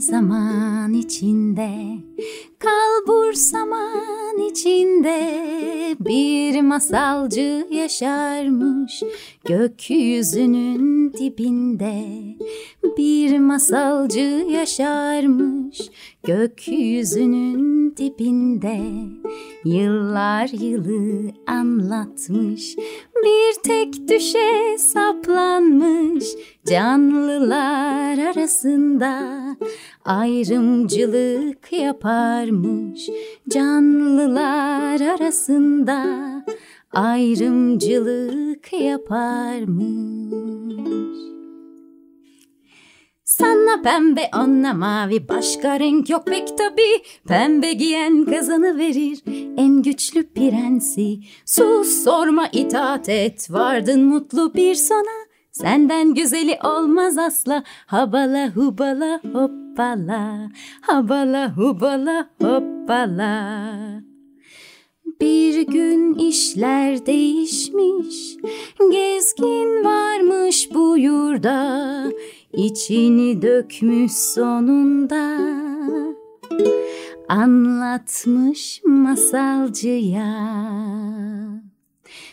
Zaman içinde, kalbur zaman içinde bir masalcı yaşarmış gökyüzünün dibinde. Bir masalcı yaşarmış gökyüzünün dibinde. Yıllar yılı anlatmış bir tek düşe saplanmış canlılar arasında ayrımcılık yaparmış canlılar arasında. Ayrımcılık yaparmış. Sana pembe ona mavi başka renk yok pek tabi Pembe giyen kazanı verir en güçlü prensi. Sus sorma itaat et. Vardın mutlu bir sona Senden güzeli olmaz asla. Habala hubala hoppala. Habala hubala hoppala. Bir gün işler değişmiş, gezgin varmış bu yurda, içini dökmüş sonunda. Anlatmış masalcıya.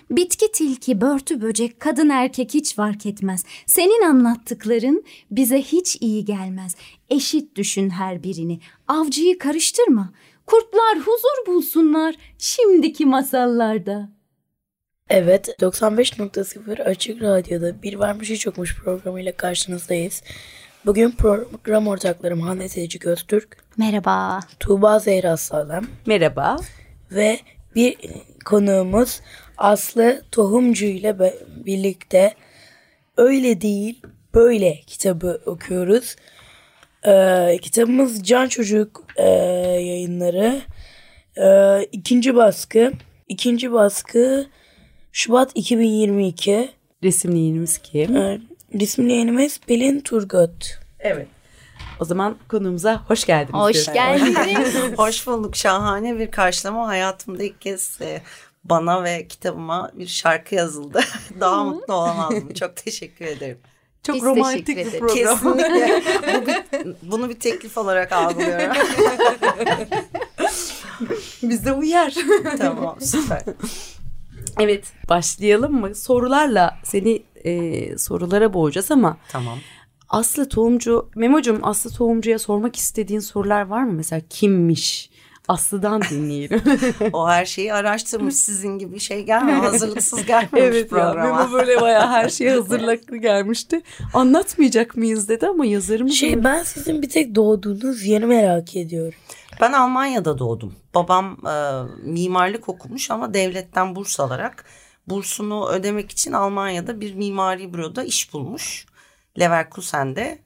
Bitki tilki, börtü böcek, kadın erkek hiç fark etmez. Senin anlattıkların bize hiç iyi gelmez. Eşit düşün her birini. Avcıyı karıştırma. Kurtlar huzur bulsunlar şimdiki masallarda. Evet 95.0 Açık Radyo'da Bir Varmış Hiç Yokmuş programıyla karşınızdayız. Bugün program ortaklarım Hande Tecik Öztürk. Merhaba. Tuğba Zehra Sağlam. Merhaba. Ve bir konuğumuz Aslı Tohumcu ile birlikte Öyle Değil Böyle kitabı okuyoruz. Ee, kitabımız Can Çocuk e, yayınları. Ee, ikinci baskı. İkinci baskı Şubat 2022. Resimli yayınımız kim? Ee, resimli yayınımız Pelin Turgut. Evet. O zaman konuğumuza hoş geldiniz. Hoş geldiniz. hoş bulduk. Şahane bir karşılama. Hayatımda ilk kez e, bana ve kitabıma bir şarkı yazıldı. Daha mutlu olamazdım. Çok teşekkür ederim. Çok Biz romantik bir program. Kesinlikle. Bu bir, bunu bir teklif olarak algılıyorum. Bize uyar. tamam süper. Evet başlayalım mı? Sorularla seni e, sorulara boğacağız ama. Tamam. Aslı Tohumcu, Memo'cum Aslı Tohumcu'ya sormak istediğin sorular var mı? Mesela kimmiş? Aslı'dan dinleyelim. o her şeyi araştırmış sizin gibi şey gelmiyor. Hazırlıksız gelmemiş evet programa. Evet böyle bayağı her şeye hazırlıklı gelmişti. Anlatmayacak mıyız dedi ama yazarımız... Şey ben sizin bir tek doğduğunuz yeri merak ediyorum. Ben Almanya'da doğdum. Babam e, mimarlık okumuş ama devletten burs alarak bursunu ödemek için Almanya'da bir mimari büroda iş bulmuş. Leverkusen'de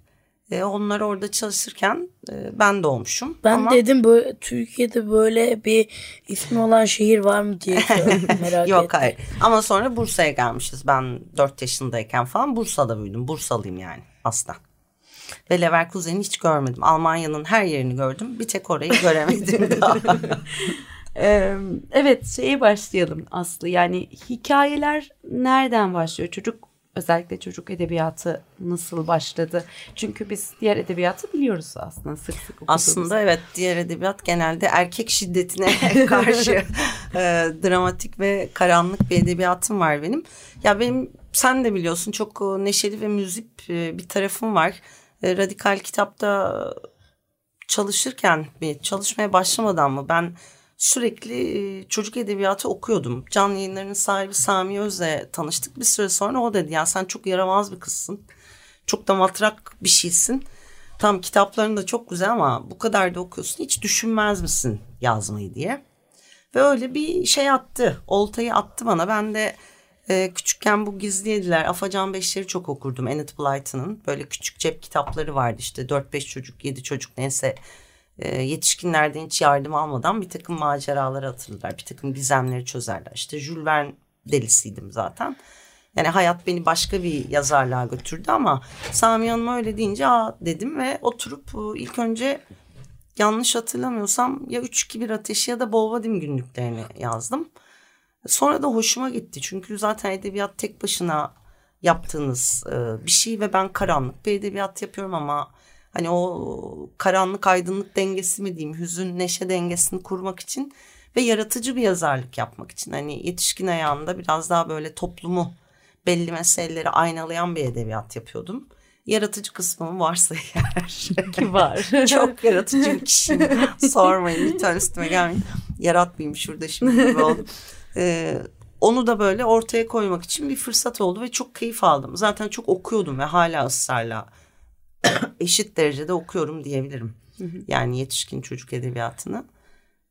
e, onlar orada çalışırken e, ben doğmuşum. Ben Ama... dedim böyle Türkiye'de böyle bir ismi olan şehir var mı diye merak Yok ettim. hayır. Ama sonra Bursa'ya gelmişiz. Ben 4 yaşındayken falan Bursa'da büyüdüm. Bursalıyım yani aslında. Ve Leverkusen'i hiç görmedim. Almanya'nın her yerini gördüm. Bir tek orayı göremedim daha. evet şeye başlayalım Aslı. Yani hikayeler nereden başlıyor? Çocuk özellikle çocuk edebiyatı nasıl başladı? Çünkü biz diğer edebiyatı biliyoruz aslında sık sık okuduğumuz. Aslında evet diğer edebiyat genelde erkek şiddetine karşı e, dramatik ve karanlık bir edebiyatım var benim. Ya benim sen de biliyorsun çok neşeli ve müzik e, bir tarafım var. E, radikal kitapta çalışırken mi çalışmaya başlamadan mı ben sürekli çocuk edebiyatı okuyordum. Can yayınlarının sahibi Sami Öz'le tanıştık. Bir süre sonra o dedi ya sen çok yaramaz bir kızsın. Çok da matrak bir şeysin. Tam kitapların da çok güzel ama bu kadar da okuyorsun. Hiç düşünmez misin yazmayı diye. Ve öyle bir şey attı. Oltayı attı bana. Ben de Ee, küçükken bu gizli yediler. Afacan Beşleri çok okurdum. Enid Blyton'ın. Böyle küçük cep kitapları vardı işte. 4-5 çocuk, 7 çocuk neyse. Ee, yetişkinlerden hiç yardım almadan bir takım maceraları hatırlarlar. Bir takım gizemleri çözerler. İşte Jules Verne delisiydim zaten. Yani hayat beni başka bir yazarlığa götürdü ama Sami Hanım öyle deyince aa dedim ve oturup e, ilk önce yanlış hatırlamıyorsam ya 3-2-1 ateşi ya da Bolvadim günlüklerini yazdım. Sonra da hoşuma gitti çünkü zaten edebiyat tek başına yaptığınız e, bir şey ve ben karanlık bir edebiyat yapıyorum ama hani o karanlık aydınlık dengesi mi diyeyim hüzün neşe dengesini kurmak için ve yaratıcı bir yazarlık yapmak için hani yetişkin ayağında biraz daha böyle toplumu belli meseleleri aynalayan bir edebiyat yapıyordum. Yaratıcı kısmım varsa eğer. Ki var. Çok yaratıcı bir kişiyim. Sormayın lütfen üstüme gelmeyin. Yaratmayayım şurada şimdi gibi oldum. Ee, onu da böyle ortaya koymak için bir fırsat oldu ve çok keyif aldım. Zaten çok okuyordum ve hala ısrarla eşit derecede okuyorum diyebilirim. Yani yetişkin çocuk edebiyatını.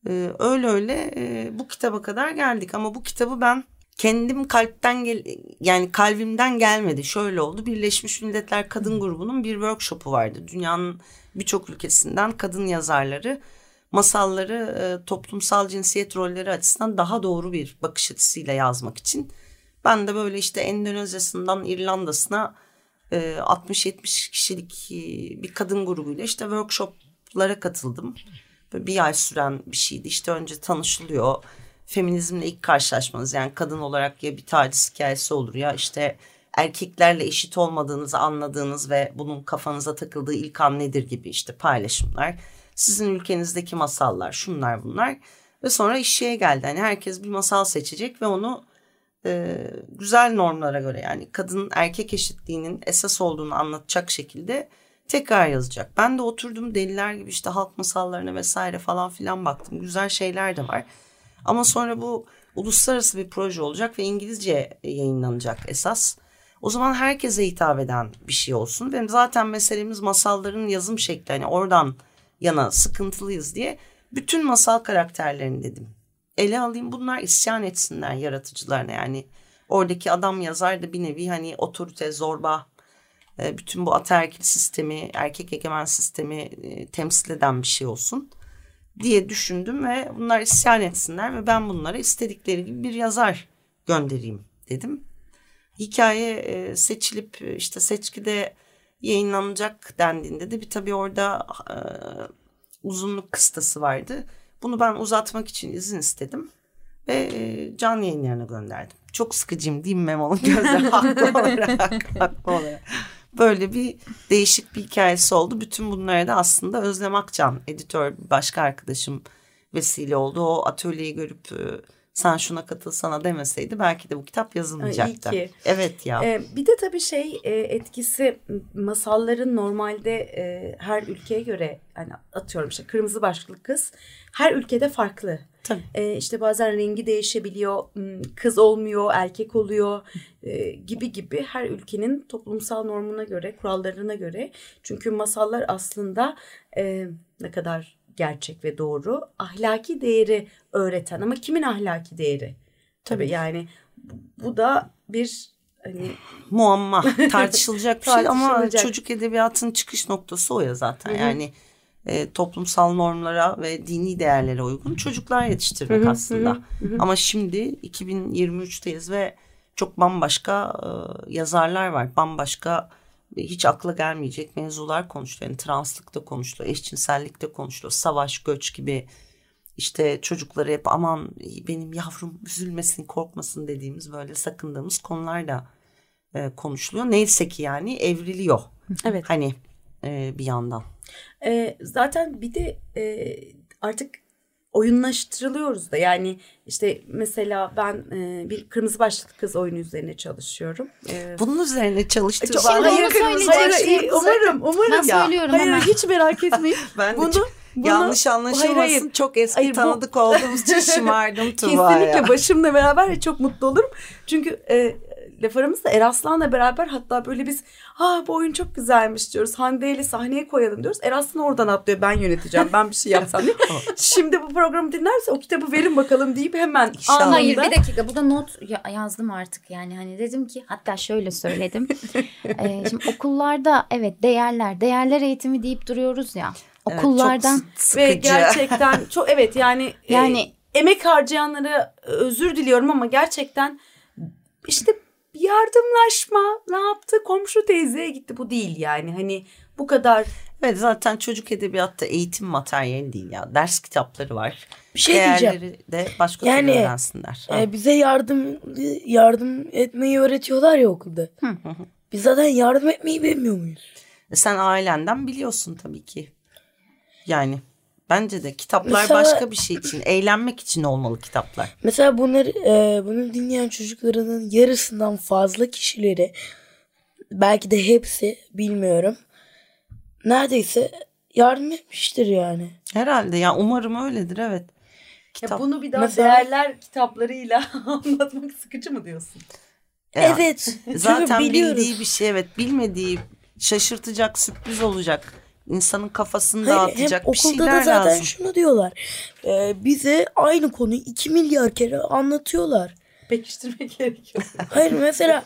Ee, öyle öyle e, bu kitaba kadar geldik ama bu kitabı ben kendim kalpten gel yani kalbimden gelmedi. Şöyle oldu. Birleşmiş Milletler Kadın Grubu'nun bir workshopu vardı. Dünyanın birçok ülkesinden kadın yazarları masalları e, toplumsal cinsiyet rolleri açısından daha doğru bir bakış açısıyla yazmak için. Ben de böyle işte Endonezya'sından İrlanda'sına 60-70 kişilik e, bir kadın grubuyla işte workshoplara katıldım. Böyle bir ay süren bir şeydi. İşte önce tanışılıyor. Feminizmle ilk karşılaşmanız yani kadın olarak ya bir taciz hikayesi olur ya işte erkeklerle eşit olmadığınızı anladığınız ve bunun kafanıza takıldığı ilk an nedir gibi işte paylaşımlar. Sizin ülkenizdeki masallar şunlar bunlar ve sonra işe geldi. Hani herkes bir masal seçecek ve onu e, güzel normlara göre yani kadın erkek eşitliğinin esas olduğunu anlatacak şekilde tekrar yazacak. Ben de oturdum deliler gibi işte halk masallarına vesaire falan filan baktım. Güzel şeyler de var. Ama sonra bu uluslararası bir proje olacak ve İngilizce yayınlanacak esas. O zaman herkese hitap eden bir şey olsun. Benim zaten meselemiz masalların yazım şekli. Hani oradan yana sıkıntılıyız diye bütün masal karakterlerini dedim. Ele alayım bunlar isyan etsinler yaratıcılarına yani. Oradaki adam yazar da bir nevi hani otorite, zorba, e, bütün bu ataerkil sistemi, erkek egemen sistemi e, temsil eden bir şey olsun diye düşündüm ve bunlar isyan etsinler ve ben bunlara istedikleri gibi bir yazar göndereyim dedim. Hikaye e, seçilip işte seçkide yayınlanacak dendiğinde de bir tabii orada uzunluk kıstası vardı. Bunu ben uzatmak için izin istedim ve e, can yayınlarına gönderdim. Çok sıkıcıyım değil mi Memo'nun gözleri haklı olarak, haklı olarak. Böyle bir değişik bir hikayesi oldu. Bütün bunlara da aslında Özlem Akcan, editör başka arkadaşım vesile oldu. O atölyeyi görüp e, sen şuna katılsana demeseydi belki de bu kitap yazılmayacaktı. İyi ki. Evet ya. Ee, bir de tabii şey e, etkisi masalların normalde e, her ülkeye göre hani atıyorum işte kırmızı başlıklı kız her ülkede farklı. Tabii. E, işte bazen rengi değişebiliyor, kız olmuyor, erkek oluyor e, gibi gibi her ülkenin toplumsal normuna göre, kurallarına göre. Çünkü masallar aslında e, ne kadar gerçek ve doğru ahlaki değeri öğreten ama kimin ahlaki değeri? Tabii, Tabii yani bu da bir hani muamma tartışılacak bir şey ama çocuk edebiyatının çıkış noktası o ya zaten. Hı-hı. Yani e, toplumsal normlara ve dini değerlere uygun çocuklar yetiştirmek hı-hı, aslında. Hı-hı. Ama şimdi 2023'teyiz ve çok bambaşka e, yazarlar var. Bambaşka hiç akla gelmeyecek mevzular konuşuluyor. Yani translıkta konuşuluyor, eşcinsellikte konuşuluyor, savaş, göç gibi işte çocukları hep aman benim yavrum üzülmesin, korkmasın dediğimiz böyle sakındığımız konular da e, konuşuluyor. Neyse ki yani evriliyor. Evet. Hani e, bir yandan. E, zaten bir de e, artık oyunlaştırılıyoruz da yani işte mesela ben e, bir kırmızı başlıklı kız oyunu üzerine çalışıyorum. E, Bunun üzerine çalıştım. Çok, hayır, hayır, hayır, umarım umarım. Ben ya. söylüyorum hayır, hemen. Hiç merak etmeyin. ben bunu, çok, bunu, yanlış anlaşılmasın hayır, hayır. çok eski hayır, tanıdık bu, olduğumuz için şımardım Tuğba'ya. Kesinlikle başımla beraber çok mutlu olurum. Çünkü e, laf aramızda Eraslan'la beraber hatta böyle biz ha bu oyun çok güzelmiş diyoruz. Hande ile sahneye koyalım diyoruz. Eraslan oradan atlıyor ben yöneteceğim ben bir şey yapsam diye. Şimdi bu programı dinlerse o kitabı verin bakalım deyip hemen İnşallah. anında. Hayır bir dakika burada not ya- yazdım artık yani hani dedim ki hatta şöyle söyledim. Ee, şimdi okullarda evet değerler değerler eğitimi deyip duruyoruz ya. Evet, Okullardan çok sıkıcı. Ve gerçekten çok evet yani Yani- yani emek harcayanlara özür diliyorum ama gerçekten işte yardımlaşma ne yaptı komşu teyzeye gitti bu değil yani hani bu kadar Evet zaten çocuk edebiyatta eğitim materyali değil ya. Ders kitapları var. Bir şey diyeceğim. Değerleri de başka Yani, türlü öğrensinler. Ha. Ee, bize yardım yardım etmeyi öğretiyorlar ya okulda. Biz zaten yardım etmeyi bilmiyor muyuz? E, Sen ailenden biliyorsun tabii ki. Yani bence de kitaplar Mesela- başka bir şey için, eğlenmek için olmalı kitaplar. Mesela bunları e, bunu dinleyen çocuklarının yarısından fazla kişileri belki de hepsi bilmiyorum. Neredeyse yardım etmiştir yani. Herhalde ya umarım öyledir evet. ya Kitap, bunu bir daha Mesela- değerler kitaplarıyla anlatmak sıkıcı mı diyorsun? Ya, Evet. Zaten biliyoruz. bildiği bir şey evet bilmediği şaşırtacak sürpriz olacak. İnsanın kafasını Hayır, dağıtacak hem bir okulda şeyler da zaten lazım. şunu diyorlar. Ee, bize aynı konuyu 2 milyar kere anlatıyorlar. Pekiştirmek gerekiyor. Hayır mesela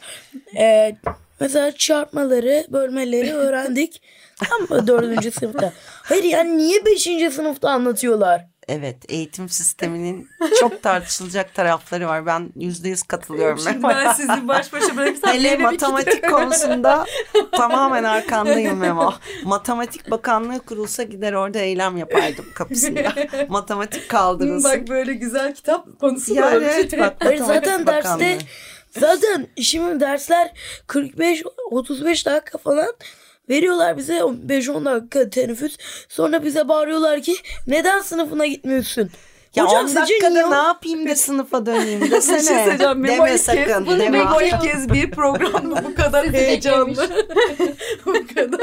e, mesela çarpmaları, bölmeleri öğrendik. Tam mı dördüncü sınıfta? Hayır yani niye beşinci sınıfta anlatıyorlar? Evet eğitim sisteminin çok tartışılacak tarafları var. Ben yüzde yüz katılıyorum. Şimdi ben sizi baş başa bırakırsam Hele matematik konusunda tamamen arkandayım Memo. Matematik Bakanlığı kurulsa gider orada eylem yapardım kapısında. Matematik kaldırılsın. Bak böyle güzel kitap konusu Yani varmış. evet bak Hayır zaten Bakanlığı. derste zaten şimdi dersler 45 35 dakika falan veriyorlar bize 5-10 dakika teneffüs. Sonra bize bağırıyorlar ki neden sınıfına gitmiyorsun? Ya Hocam 10 sizce dakikada ne yapayım da sınıfa döneyim Bir desene. şey söyleyeceğim. Deme ilk kez, sakın. bunu deme. İlk kez bir programda bu kadar heyecanlı. bu kadar.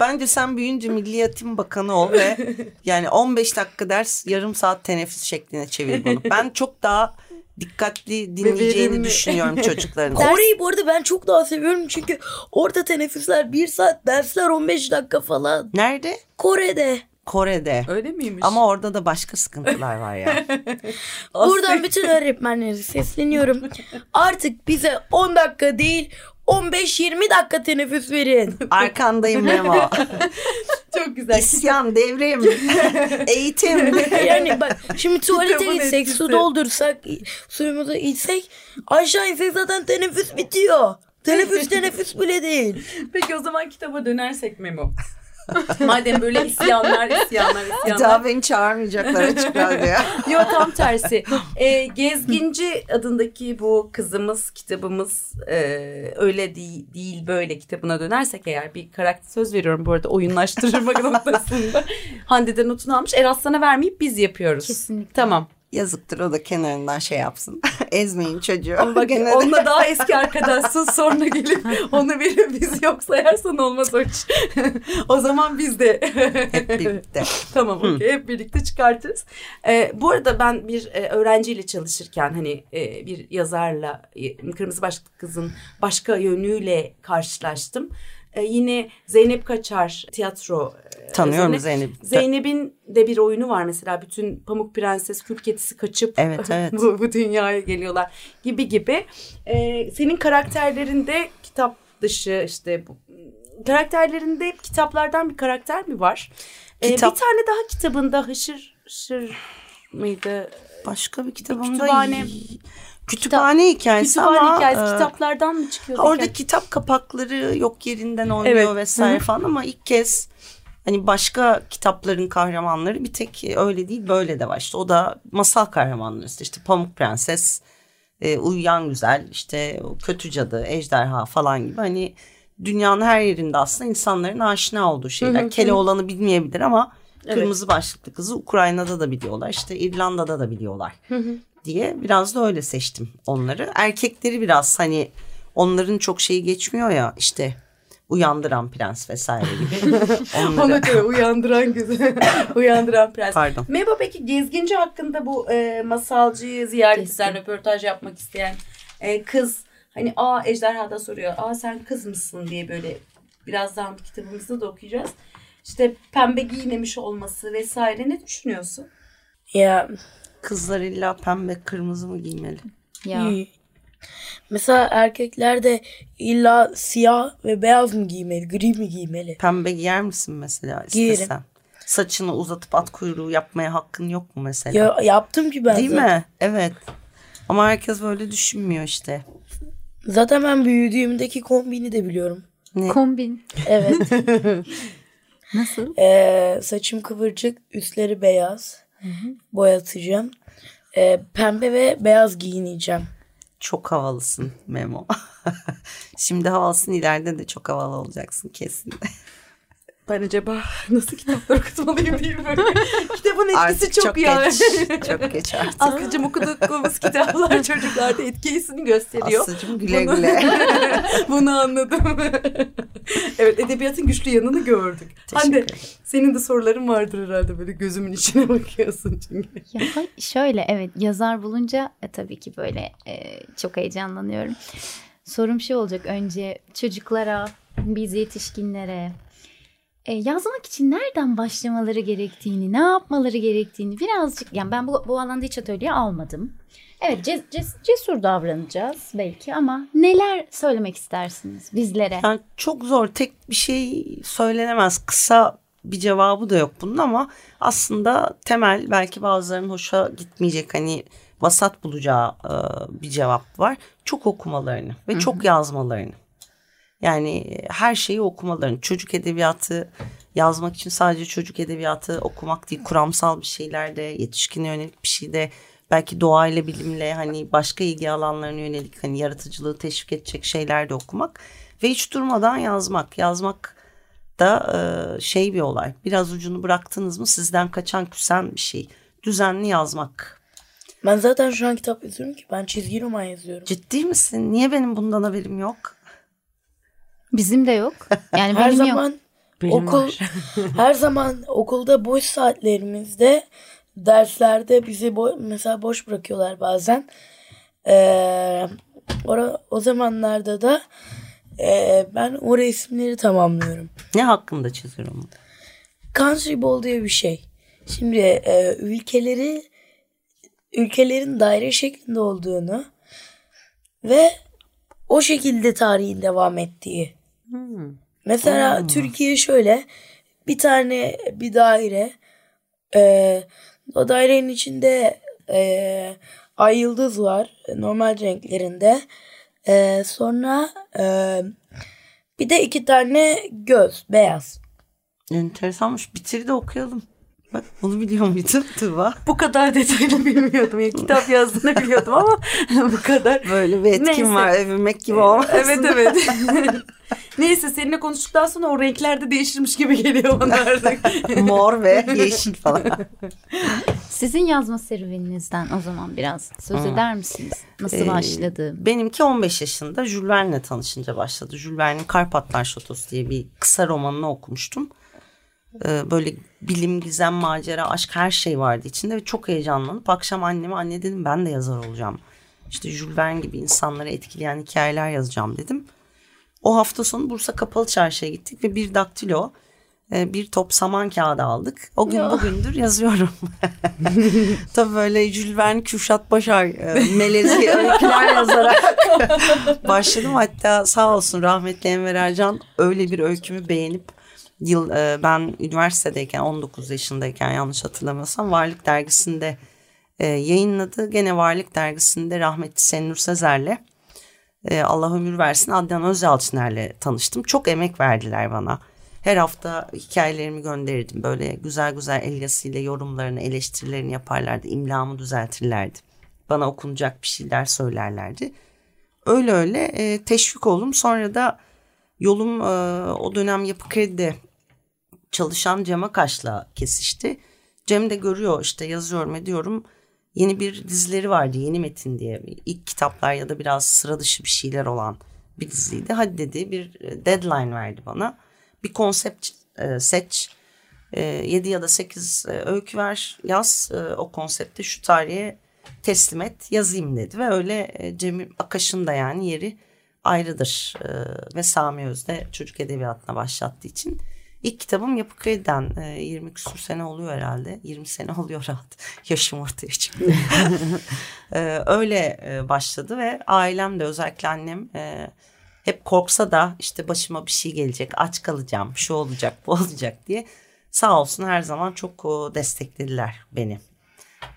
Bence sen büyüyünce Milli Eğitim Bakanı ol ve yani 15 dakika ders yarım saat teneffüs şekline çevir bunu. Ben çok daha dikkatli dinleyeceğini düşünüyorum çocukların. Kore'yi bu arada ben çok daha seviyorum çünkü orada teneffüsler 1 saat dersler 15 dakika falan. Nerede? Kore'de. Kore'de. Öyle miymiş? Ama orada da başka sıkıntılar var ya. Buradan bütün öğretmenlere sesleniyorum. Artık bize 10 dakika değil 15-20 dakika teneffüs verin. Arkandayım Memo. çok güzel. İsyan, devrim, eğitim. Yani bak şimdi tuvalete Kitabın gitsek etkisi. su doldursak suyumuzu içsek aşağı insek zaten teneffüs bitiyor. Teneffüs teneffüs bile değil. Peki o zaman kitaba dönersek Memo. Madem böyle isyanlar, isyanlar, Bir isyanlar. daha beni çağırmayacaklar açık radyoya. Yo tam tersi. Ee, Gezginci adındaki bu kızımız kitabımız e, öyle değil, değil böyle kitabına dönersek eğer bir karakter söz veriyorum bu arada oyunlaştırmak noktasında. Hande'den notunu almış. Eraslan'a vermeyip biz yapıyoruz. Kesinlikle. Tamam. Yazıktır o da kenarından şey yapsın. Ezmeyin çocuğu. Ama bak Gene de- onunla daha eski arkadaşsın sonra gelip onu verip biz yok sayarsan olmaz o iş. o zaman biz de Hep birlikte. tamam okey hep birlikte çıkartırız. Ee, bu arada ben bir e, öğrenciyle çalışırken hani e, bir yazarla e, Kırmızı Başlıklı Kız'ın başka yönüyle karşılaştım. E, yine Zeynep Kaçar tiyatro e, Tanıyorum. Zeynep'i. Zeynep'in de bir oyunu var mesela bütün Pamuk Prenses, Kül Kedisi kaçıp Evet, evet. bu, bu dünyaya geliyorlar gibi gibi. Ee, senin karakterlerinde kitap dışı işte bu, karakterlerinde kitaplardan bir karakter mi var? Ee, Kitap- bir tane daha kitabında Hışır Hışır mıydı? Başka bir kitabımda Kütüphane- kütüphane hikayesi Kütüphane ama hikayesi e, kitaplardan mı çıkıyor? orada kitap kapakları yok yerinden oynuyor Evet. vesaire Hı hı. falan ama ilk kez hani başka kitapların kahramanları bir tek öyle değil böyle de var. İşte o da masal kahramanları işte, işte Pamuk Prenses, e, Uyuyan Güzel, işte Kötü Cadı, Ejderha falan gibi hani dünyanın her yerinde aslında insanların aşina olduğu şeyler. Keloğlan'ı bilmeyebilir ama Evet. Kırmızı Başlıklı Kızı Ukrayna'da da biliyorlar. işte İrlanda'da da biliyorlar diye biraz da öyle seçtim onları. Erkekleri biraz hani onların çok şeyi geçmiyor ya işte uyandıran prens vesaire gibi. Ona Onları. göre uyandıran güzel. uyandıran prens. Pardon. Meba peki gezginci hakkında bu e, masalcıyı ziyaret eden, röportaj yapmak isteyen e, kız Hani aa ejderha da soruyor. Aa sen kız mısın diye böyle birazdan kitabımızda da okuyacağız. İşte pembe giymemiş olması vesaire ne düşünüyorsun? Ya Kızlar illa pembe kırmızı mı giymeli? Ya. Mesela erkekler de illa siyah ve beyaz mı giymeli, gri mi giymeli? Pembe giyer misin mesela Giyerim. istesen? Saçını uzatıp at kuyruğu yapmaya hakkın yok mu mesela? Ya yaptım ki ben Değil zaten. mi? Evet. Ama herkes böyle düşünmüyor işte. Zaten ben büyüdüğümdeki kombini de biliyorum. Kombin. Evet. Nasıl? Ee, saçım kıvırcık, üstleri beyaz. Boyatacağım. Ee, pembe ve beyaz giyineceğim. Çok havalısın Memo. Şimdi havalısın ileride de çok havalı olacaksın kesin. Ben acaba nasıl kitaplar okutmalıyım diye böyle. Kitabın etkisi Artık çok, çok ya. geç. Çok geç artık. Aslıcığım okuduğumuz kitaplar çocuklarda etkisini gösteriyor. Aslıcığım güle Bunu- güle. Bunu anladım. evet edebiyatın güçlü yanını gördük. Hande senin de soruların vardır herhalde böyle gözümün içine bakıyorsun çünkü. Ya şöyle evet yazar bulunca e, tabii ki böyle e, çok heyecanlanıyorum. Sorum şu olacak önce çocuklara, biz yetişkinlere e, yazmak için nereden başlamaları gerektiğini, ne yapmaları gerektiğini birazcık yani ben bu, bu alanda hiç atölye almadım. Evet ce- ce- cesur davranacağız belki ama neler söylemek istersiniz bizlere? Yani çok zor tek bir şey söylenemez. Kısa bir cevabı da yok bunun ama aslında temel belki bazılarının hoşa gitmeyecek hani vasat bulacağı e, bir cevap var. Çok okumalarını ve çok yazmalarını. Yani her şeyi okumalarını. Çocuk edebiyatı yazmak için sadece çocuk edebiyatı okumak değil. Kuramsal bir şeyler de, yetişkine yönelik bir şey de belki doğayla bilimle hani başka ilgi alanlarına yönelik hani yaratıcılığı teşvik edecek şeyler de okumak ve hiç durmadan yazmak. Yazmak da e, şey bir olay. Biraz ucunu bıraktınız mı sizden kaçan küsen bir şey. Düzenli yazmak. Ben zaten şu an kitap yazıyorum ki ben çizgi roman yazıyorum. Ciddi misin? Niye benim bundan haberim yok? Bizim de yok. Yani Her benim yok. zaman okul her zaman okulda boş saatlerimizde derslerde bizi bo- mesela boş bırakıyorlar bazen. Ee, ora- o zamanlarda da ee, ben o resimleri tamamlıyorum. Ne hakkında çiziyorum? Country Ball diye bir şey. Şimdi e, ülkeleri ülkelerin daire şeklinde olduğunu ve o şekilde tarihin devam ettiği. Mesela Türkiye şöyle bir tane bir daire e, o dairenin içinde e, ay yıldız var normal renklerinde. E, sonra e, bir de iki tane göz beyaz. Enteresanmış. Bitir de okuyalım. Bak bunu biliyor muydun Tuğba? Bu kadar detaylı bilmiyordum. Yani kitap yazdığını biliyordum ama bu kadar. Böyle bir etkin Neyse. var övünmek gibi olmasın. Evet evet. Neyse seninle konuştuktan sonra o renkler de değişirmiş gibi geliyor bana artık. Mor ve yeşil falan. Sizin yazma serüveninizden o zaman biraz söz eder misiniz? Nasıl Ee, başladı? Benimki 15 yaşında Jules Verne'le tanışınca başladı. Jules Verne'in Karpatlar Şatosu diye bir kısa romanını okumuştum. Ee, böyle bilim, gizem, macera, aşk her şey vardı içinde ve çok heyecanlanıp akşam anneme anne dedim ben de yazar olacağım. İşte Jules Verne gibi insanları etkileyen hikayeler yazacağım dedim. O hafta sonu Bursa Kapalı Çarşı'ya gittik ve bir daktilo e, bir top saman kağıdı aldık. O gün bugündür yazıyorum. Tabii böyle Jules Verne, Kürşat Başar, e, melezi öyküler yazarak başladım. Hatta sağ olsun rahmetli Enver Ercan öyle bir öykümü beğenip yıl e, ben üniversitedeyken 19 yaşındayken yanlış hatırlamıyorsam Varlık Dergisi'nde e, yayınladı. Gene Varlık Dergisi'nde rahmetli Senur Sezer'le e, Allah ömür versin Adnan Özyalçıner'le tanıştım. Çok emek verdiler bana. Her hafta hikayelerimi gönderirdim. Böyle güzel güzel el yazısıyla yorumlarını, eleştirilerini yaparlardı. İmlamı düzeltirlerdi. Bana okunacak bir şeyler söylerlerdi. Öyle öyle teşvik oldum. Sonra da yolum e, o dönem Yapı Kredi'de çalışan Cem Akaş'la kesişti. Cem de görüyor işte yazıyorum ediyorum. Yeni bir dizileri vardı Yeni Metin diye. İlk kitaplar ya da biraz sıra dışı bir şeyler olan bir diziydi. Hadi dedi bir deadline verdi bana. Bir konsept e, seç. E, 7 ya da 8 e, öykü ver yaz e, o konsepte şu tarihe teslim et yazayım dedi. Ve öyle e, Cem Akaş'ın da yani yeri ayrıdır. E, ve Sami Özde çocuk edebiyatına başlattığı için. İlk kitabım Yapı Kredi'den e, 20 küsur sene oluyor herhalde. 20 sene oluyor rahat. Yaşım ortaya çıktı. e, öyle e, başladı ve ailem de özellikle annem e, hep korksa da işte başıma bir şey gelecek, aç kalacağım, şu olacak, bu olacak diye sağ olsun her zaman çok desteklediler beni.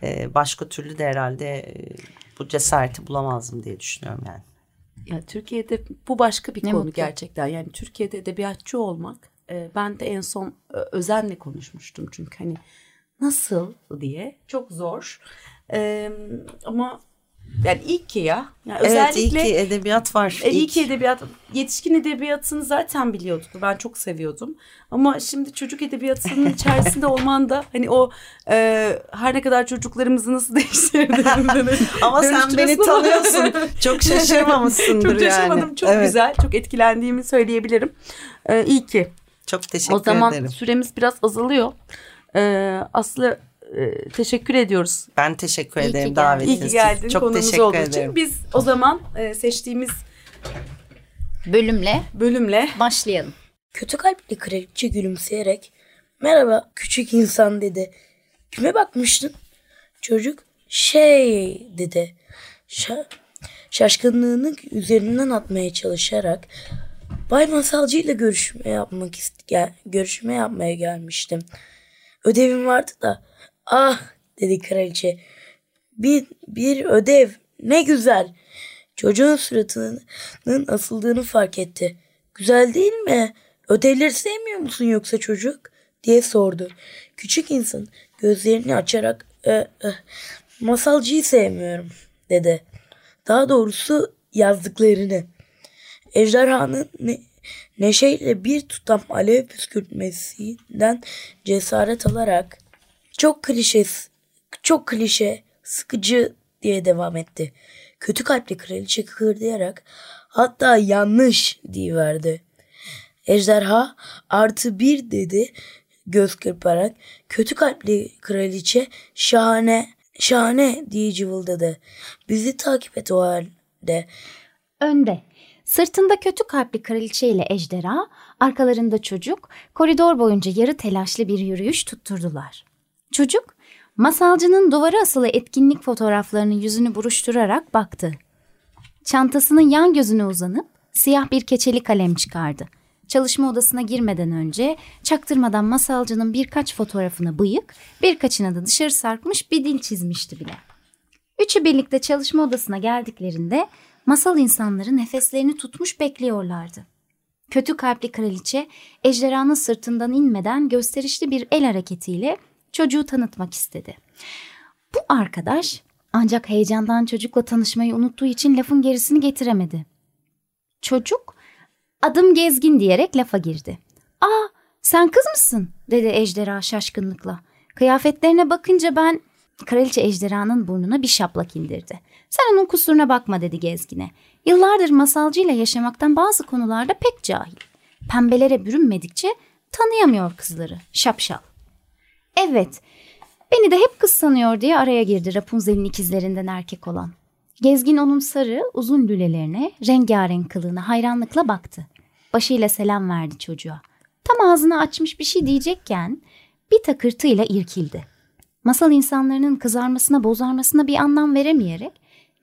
E, başka türlü de herhalde e, bu cesareti bulamazdım diye düşünüyorum yani. Ya Türkiye'de bu başka bir Ne konu mutlu. gerçekten. Yani Türkiye'de edebiyatçı olmak e, ben de en son e, Özen'le konuşmuştum çünkü hani nasıl diye çok zor. E, ama yani iyi ki ya. Yani Evet özellikle iyi ki edebiyat var. E, iyi İlk- ki edebiyat, yetişkin edebiyatını zaten biliyorduk. Ben çok seviyordum. Ama şimdi çocuk edebiyatının içerisinde olman da hani o e, her ne kadar çocuklarımızı nasıl değiştirdiğini Ama sen beni tanıyorsun. Çok şaşırmamışsındır çok yani. şaşırmadım. Çok Evet. güzel. Çok etkilendiğimi söyleyebilirim. E, iyi ki. Çok teşekkür o zaman ederim. süremiz biraz azalıyor. E, Aslı e, teşekkür ediyoruz. Ben teşekkür İyi ederim davetiniz İyi ki için. geldin Çok konuğumuz teşekkür olduğu ederim. için. Biz o zaman e, seçtiğimiz Bölümle bölümle başlayalım. Kötü kalpli kraliçe gülümseyerek merhaba küçük insan dedi. Kime bakmıştın? Çocuk şey dedi. Şa- şaşkınlığını üzerinden atmaya çalışarak Bay Masalcı ile görüşme yapmak görüşme yapmaya gelmiştim. Ödevim vardı da. Ah dedi kraliçe. Bir, bir ödev ne güzel. Çocuğun suratının asıldığını fark etti. Güzel değil mi? Ödevleri sevmiyor musun yoksa çocuk? diye sordu. Küçük insan gözlerini açarak "E, e, masalcıyı sevmiyorum dedi. Daha doğrusu yazdıklarını. Ejderhanın ne, neşeyle bir tutam alev püskürtmesinden cesaret alarak çok klişe, çok klişe, sıkıcı diye devam etti. Kötü kalpli kraliçe kıkırdayarak hatta yanlış diyiverdi. Ejderha artı bir dedi göz kırparak. Kötü kalpli kraliçe şahane, şahane diye cıvıldadı. Bizi takip et o halde. Önde. Sırtında kötü kalpli kraliçe ile ejderha, arkalarında çocuk, koridor boyunca yarı telaşlı bir yürüyüş tutturdular. Çocuk, masalcının duvara asılı etkinlik fotoğraflarının yüzünü buruşturarak baktı. Çantasının yan gözüne uzanıp siyah bir keçeli kalem çıkardı. Çalışma odasına girmeden önce çaktırmadan masalcının birkaç fotoğrafını bıyık, birkaçına da dışarı sarkmış bir dil çizmişti bile. Üçü birlikte çalışma odasına geldiklerinde masal insanları nefeslerini tutmuş bekliyorlardı. Kötü kalpli kraliçe ejderhanın sırtından inmeden gösterişli bir el hareketiyle çocuğu tanıtmak istedi. Bu arkadaş ancak heyecandan çocukla tanışmayı unuttuğu için lafın gerisini getiremedi. Çocuk adım gezgin diyerek lafa girdi. Aa sen kız mısın dedi ejderha şaşkınlıkla. Kıyafetlerine bakınca ben kraliçe ejderhanın burnuna bir şaplak indirdi. Sen onun kusuruna bakma dedi gezgine. Yıllardır masalcıyla yaşamaktan bazı konularda pek cahil. Pembelere bürünmedikçe tanıyamıyor kızları. Şapşal. Evet, beni de hep kız sanıyor diye araya girdi Rapunzel'in ikizlerinden erkek olan. Gezgin onun sarı, uzun lülelerine, rengarenk kılığına hayranlıkla baktı. Başıyla selam verdi çocuğa. Tam ağzını açmış bir şey diyecekken bir takırtıyla irkildi. Masal insanların kızarmasına bozarmasına bir anlam veremeyerek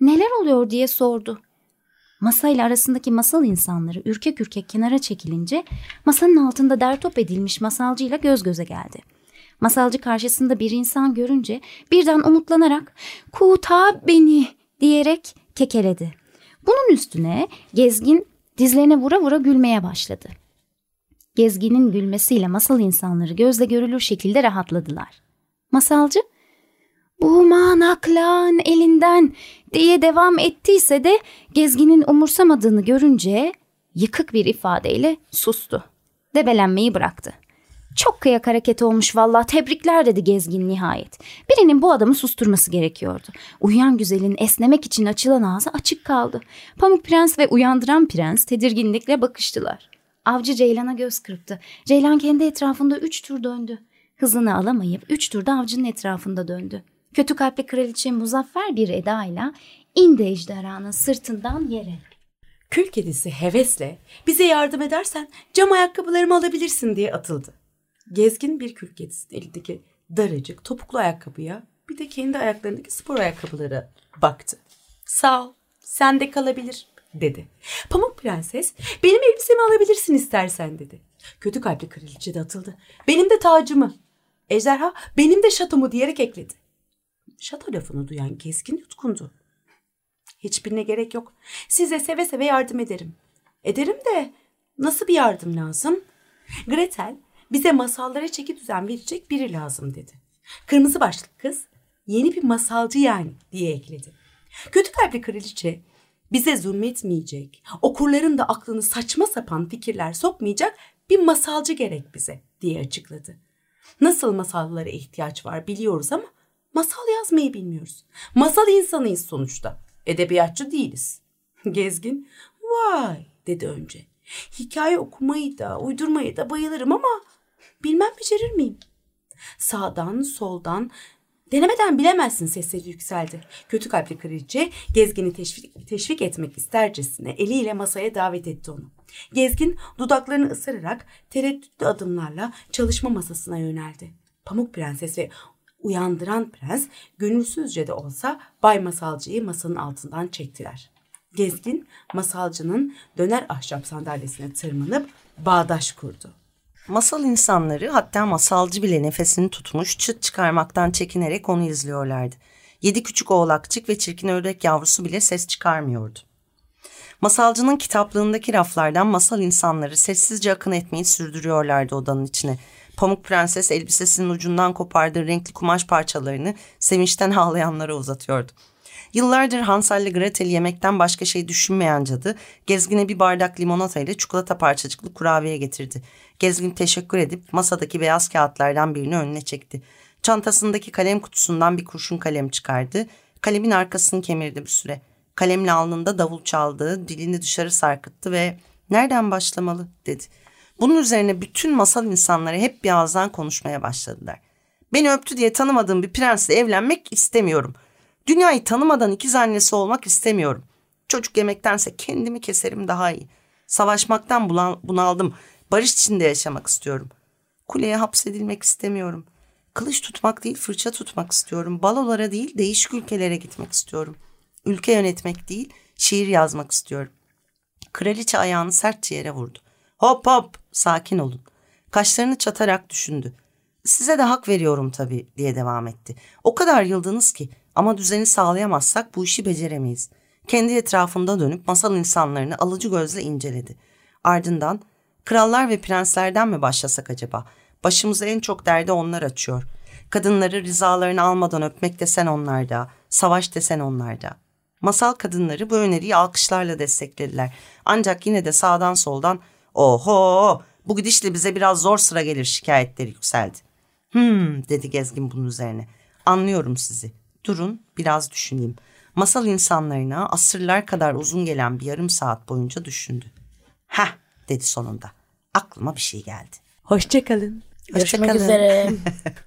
neler oluyor diye sordu. Masa ile arasındaki masal insanları ürkek ürkek kenara çekilince masanın altında dertop edilmiş masalcıyla göz göze geldi. Masalcı karşısında bir insan görünce birden umutlanarak "Kurtar beni!" diyerek kekeledi. Bunun üstüne gezgin dizlerine vura vura gülmeye başladı. Gezginin gülmesiyle masal insanları gözle görülür şekilde rahatladılar. Masalcı bu manaklan elinden diye devam ettiyse de gezginin umursamadığını görünce yıkık bir ifadeyle sustu. Debelenmeyi bıraktı. Çok kıyak hareket olmuş vallahi tebrikler dedi gezgin nihayet. Birinin bu adamı susturması gerekiyordu. Uyuyan güzelin esnemek için açılan ağzı açık kaldı. Pamuk Prens ve uyandıran prens tedirginlikle bakıştılar. Avcı Ceylan'a göz kırptı. Ceylan kendi etrafında üç tur döndü. Hızını alamayıp üç turda avcının etrafında döndü. Kötü kalpli kraliçe muzaffer bir edayla indi ejderhanın sırtından yere. Kül kedisi hevesle bize yardım edersen cam ayakkabılarımı alabilirsin diye atıldı. Gezgin bir kül kedisinin elindeki daracık topuklu ayakkabıya bir de kendi ayaklarındaki spor ayakkabılara baktı. Sağ ol, sen de kalabilir dedi. Pamuk Prenses benim elbisemi alabilirsin istersen dedi. Kötü kalpli kraliçe de atıldı. Benim de tacımı. Ejderha benim de şatomu diyerek ekledi. Şato lafını duyan gezgin yutkundu. Hiçbirine gerek yok. Size seve seve yardım ederim. Ederim de nasıl bir yardım lazım? Gretel bize masallara çeki düzen verecek biri lazım dedi. Kırmızı başlık kız yeni bir masalcı yani diye ekledi. Kötü kalpli kraliçe bize zulmetmeyecek, okurların da aklını saçma sapan fikirler sokmayacak bir masalcı gerek bize diye açıkladı. Nasıl masallara ihtiyaç var biliyoruz ama masal yazmayı bilmiyoruz. Masal insanıyız sonuçta. Edebiyatçı değiliz. Gezgin, vay dedi önce. Hikaye okumayı da, uydurmayı da bayılırım ama bilmem becerir miyim? Sağdan, soldan, denemeden bilemezsin sesleri yükseldi. Kötü kalpli kraliçe Gezgin'i teşvik, teşvik etmek istercesine eliyle masaya davet etti onu. Gezgin dudaklarını ısırarak tereddütlü adımlarla çalışma masasına yöneldi. Pamuk Prenses ve uyandıran prens gönülsüzce de olsa Bay Masalcı'yı masanın altından çektiler. Gezgin masalcının döner ahşap sandalyesine tırmanıp bağdaş kurdu. Masal insanları hatta masalcı bile nefesini tutmuş çıt çıkarmaktan çekinerek onu izliyorlardı. Yedi küçük oğlakçık ve çirkin ördek yavrusu bile ses çıkarmıyordu. Masalcının kitaplığındaki raflardan masal insanları sessizce akın etmeyi sürdürüyorlardı odanın içine. Pamuk Prenses elbisesinin ucundan kopardığı renkli kumaş parçalarını sevinçten ağlayanlara uzatıyordu. Yıllardır Hansel ile Gretel yemekten başka şey düşünmeyen cadı, Gezgin'e bir bardak limonata ile çikolata parçacıklı kurabiye getirdi. Gezgin teşekkür edip masadaki beyaz kağıtlardan birini önüne çekti. Çantasındaki kalem kutusundan bir kurşun kalem çıkardı. Kalemin arkasını kemirdi bir süre. Kalemle alnında davul çaldı, dilini dışarı sarkıttı ve nereden başlamalı dedi. Bunun üzerine bütün masal insanları hep bir ağızdan konuşmaya başladılar. Beni öptü diye tanımadığım bir prensle evlenmek istemiyorum. Dünyayı tanımadan ikiz annesi olmak istemiyorum. Çocuk yemektense kendimi keserim daha iyi. Savaşmaktan bunaldım. Barış içinde yaşamak istiyorum. Kuleye hapsedilmek istemiyorum. Kılıç tutmak değil fırça tutmak istiyorum. Balolara değil değişik ülkelere gitmek istiyorum. Ülke yönetmek değil şiir yazmak istiyorum. Kraliçe ayağını sertçe yere vurdu. Hop hop sakin olun. Kaşlarını çatarak düşündü. Size de hak veriyorum tabii diye devam etti. O kadar yıldınız ki ama düzeni sağlayamazsak bu işi beceremeyiz. Kendi etrafında dönüp masal insanlarını alıcı gözle inceledi. Ardından krallar ve prenslerden mi başlasak acaba? Başımıza en çok derdi onlar açıyor. Kadınları rızalarını almadan öpmek desen onlarda, savaş desen onlarda. Masal kadınları bu öneriyi alkışlarla desteklediler. Ancak yine de sağdan soldan oho bu gidişle bize biraz zor sıra gelir şikayetleri yükseldi. Hmm dedi Gezgin bunun üzerine. Anlıyorum sizi. Durun biraz düşüneyim. Masal insanlarına asırlar kadar uzun gelen bir yarım saat boyunca düşündü. Heh dedi sonunda. Aklıma bir şey geldi. Hoşçakalın. Görüşmek üzere.